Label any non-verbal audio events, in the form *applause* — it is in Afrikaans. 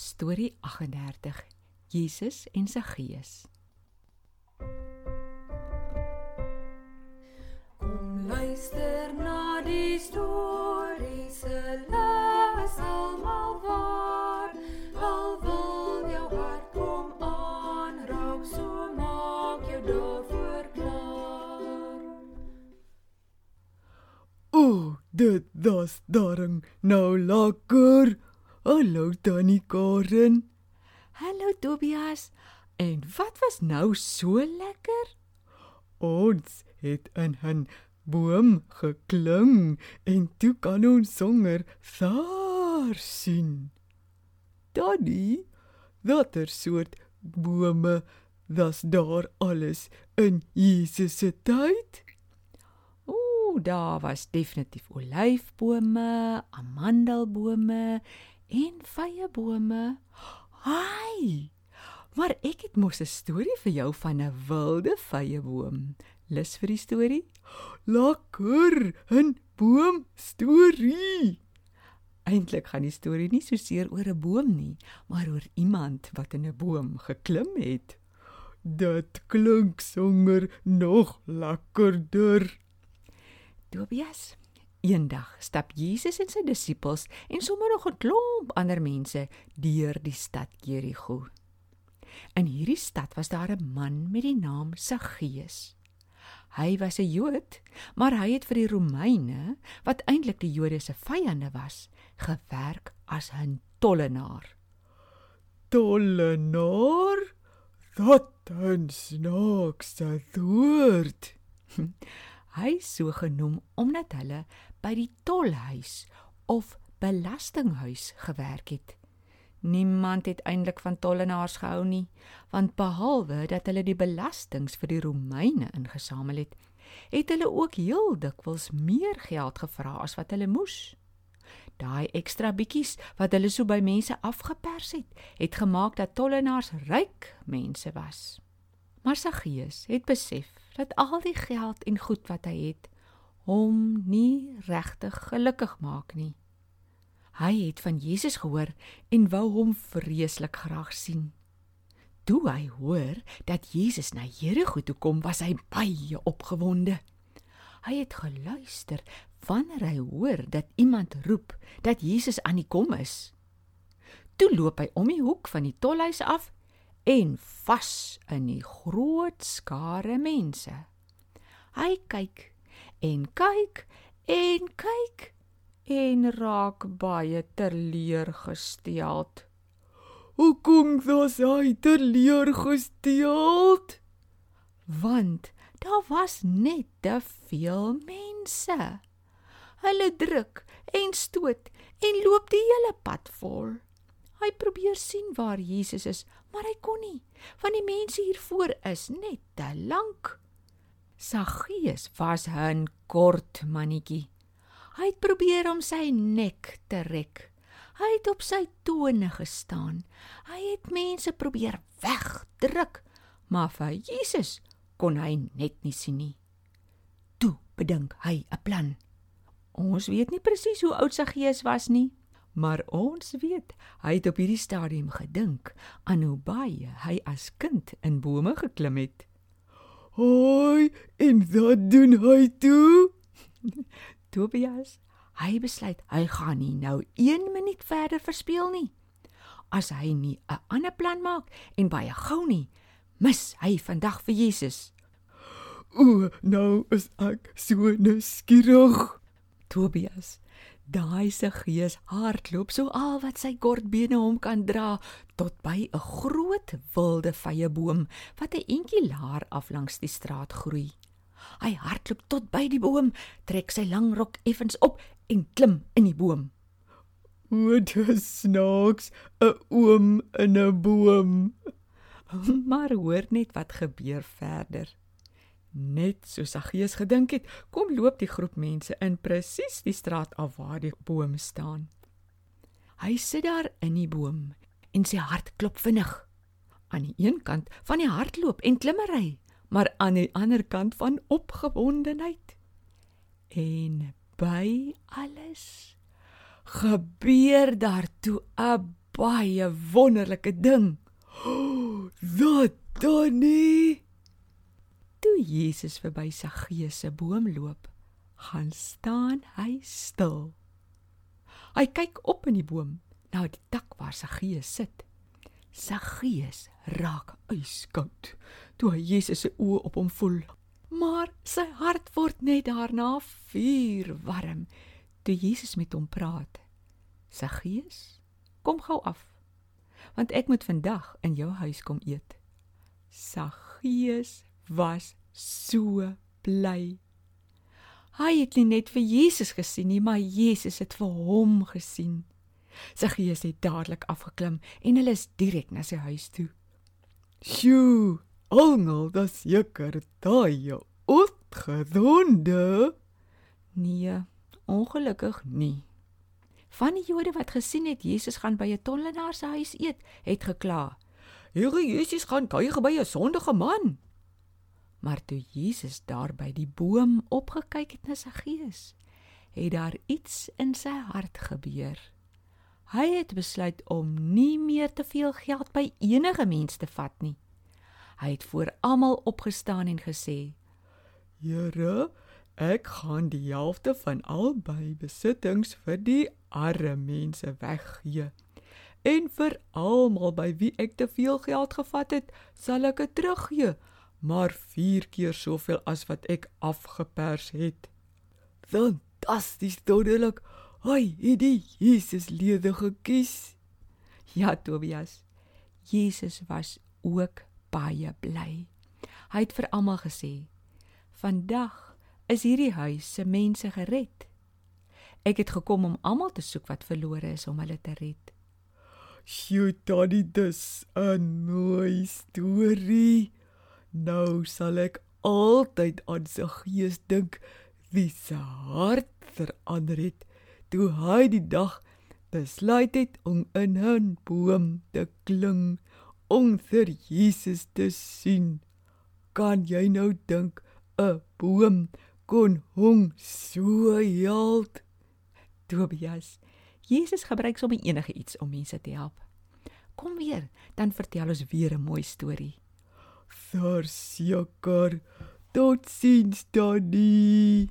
Storie 38: Jesus en sy gees. Kom luister na die storie se les almal waar al wil jou hart kom aanraak so maak jou daarvoor klaar O, dit was darm nou lekker. Hallo Tannie Karen. Hallo Tobias. En wat was nou so lekker? Ons het in 'n boom geklim en toe kan ons songer daar sien. Tannie, watter soort bome was daar alles in Jesus se tyd? Ooh, daar was definitief olyfbome, amandelbome en vyebome. Haai! Maar ek het mos 'n storie vir jou van 'n wilde vyeboom. Lus vir die storie? Lekker, 'n boom storie. Eintlik gaan die storie nie so seer oor 'n boom nie, maar oor iemand wat in 'n boom geklim het. Dit klink songer nog lekkerder. Tobias, eendag stap Jesus en sy disippels en sommer nog 'n klomp ander mense deur die stad Jerigo. In hierdie stad was daar 'n man met die naam Saggeus. Hy was 'n Jood, maar hy het vir die Romeine, wat eintlik die Jode se vyande was, gewerk as 'n tollenaar. Tollenaar? Wat 'n snaakse woord. *laughs* Hy so genoem omdat hulle by die tolhuis of belastinghuis gewerk het. Niemand het eintlik van tollenaars gehou nie, want behalwe dat hulle die belastings vir die Romeine ingesamel het, het hulle ook heel dikwels meer geld gevra as wat hulle moes. Daai ekstra bietjies wat hulle so by mense afgepers het, het gemaak dat tollenaars ryk mense was. Maar Saggeus het besef dat al die geld en goed wat hy het, hom nie regtig gelukkig maak nie. Hy het van Jesus gehoor en wou hom vreeslik graag sien. Toe hy hoor dat Jesus na Jerigo toe kom, was hy baie opgewonde. Hy het geluister wanneer hy hoor dat iemand roep dat Jesus aan die kom is. Toe loop hy om die hoek van die tolhuis af en vas in die groot skare mense. Hy kyk en kyk en kyk en raak baie teleurgesteld. Hoekom was hy teleurgesteld? Want daar was net te veel mense. Hulle druk en stoot en loop die hele pad vol. Hy probeer sien waar Jesus is, maar hy kon nie, want die mense hier voor is net te lank. Saggeus was 'n kort mannetjie. Hy het probeer om sy nek te rek. Hy het op sy tone gestaan. Hy het mense probeer wegdruk, maar vir Jesus kon hy net nie sien nie. Toe bedink hy 'n plan. Ons weet nie presies hoe oud Saggeus was nie, maar ons weet hy het op hierdie stadium gedink aan hoe baie hy as kind in bome geklim het. Hoi, en wat doen hy toe? *laughs* Tobias, hy besluit hy gaan nie nou 1 minuut verder verspeel nie. As hy nie 'n ander plan maak en baie gou nie, mis hy vandag vir Jesus. O, nou is ek so nuuskierig. Tobias, daai se gees hardloop so al wat sy kort bene hom kan dra tot by 'n groot wilde vyeboom wat 'n entjie laer af langs die straat groei. Hy hardloop tot by die boom, trek sy lang rok effens op en klim in die boom. Wat 'n snaaks, 'n oom in 'n boom. *laughs* Maar hoor net wat gebeur verder. Net soos Saggeus gedink het, kom loop die groep mense in presies die straat af waar die boom staan. Hy sit daar in die boom en sy hart klop vinnig. Aan die een kant van die hardloop en klimmery, maar aan die ander kant van opgewondenheid. En by alles gebeur daar toe 'n baie wonderlike ding. *gasps* Wat dan nie? Toe Jesus verby Saggeus se boom loop, gaan staan hy stil. Hy kyk op in die boom na die tak waar Saggeus sit. Saggeus raak yskoud toe hy Jesus se oë op hom voel. Maar sy hart word net daarna vuurwarm toe Jesus met hom praat. Saggeus, kom gou af, want ek moet vandag in jou huis kom eet. Saggeus was so bly. Hy het nie net vir Jesus gesien nie, maar Jesus het vir hom gesien. Saggeus het dadelik afgeklim en hulle is direk na sy huis toe. Sjoe, almal, dis seker daai uitgedonde. Nee, ongelukkig nie. Van die Jode wat gesien het Jesus gaan by 'n tollenaar se huis eet, het gekla. Here Jesus gaan kuier by 'n sondige man. Maar toe Jesus daar by die boom opgekyk het na sy gees, het daar iets in sy hart gebeur. Hy het besluit om nie meer te veel geld by enige mens te vat nie. Hy het voor almal opgestaan en gesê: Here, ek gaan die helfte van al my besittings vir die arme mense weggee. En vir almal by wie ek te veel geld gevat het, sal ek dit teruggee, maar 4 keer soveel as wat ek afgepers het. Fantasties, dodelik. Hy het die Jesus lede gekies. Ja, Tobias. Jesus was ook baie bly. Hy het vir almal gesê: "Vandag is hierdie huis se mense gered. Ek het gekom om almal te soek wat verlore is om hulle te red." Sjoe, Tannie, dis 'n mooi storie. Nou sal ek altyd aan sy gees dink wie se hart verander het toe hy die dag besluit het om in 'n boom te kling om vir Jesus te sien. Kan jy nou dink 'n boom kon hom so help? Tobias, Jesus gebruik sommer enige iets om mense te help. Kom weer, dan vertel ons weer 'n mooi storie. Verseker. Tot sins, Tannie.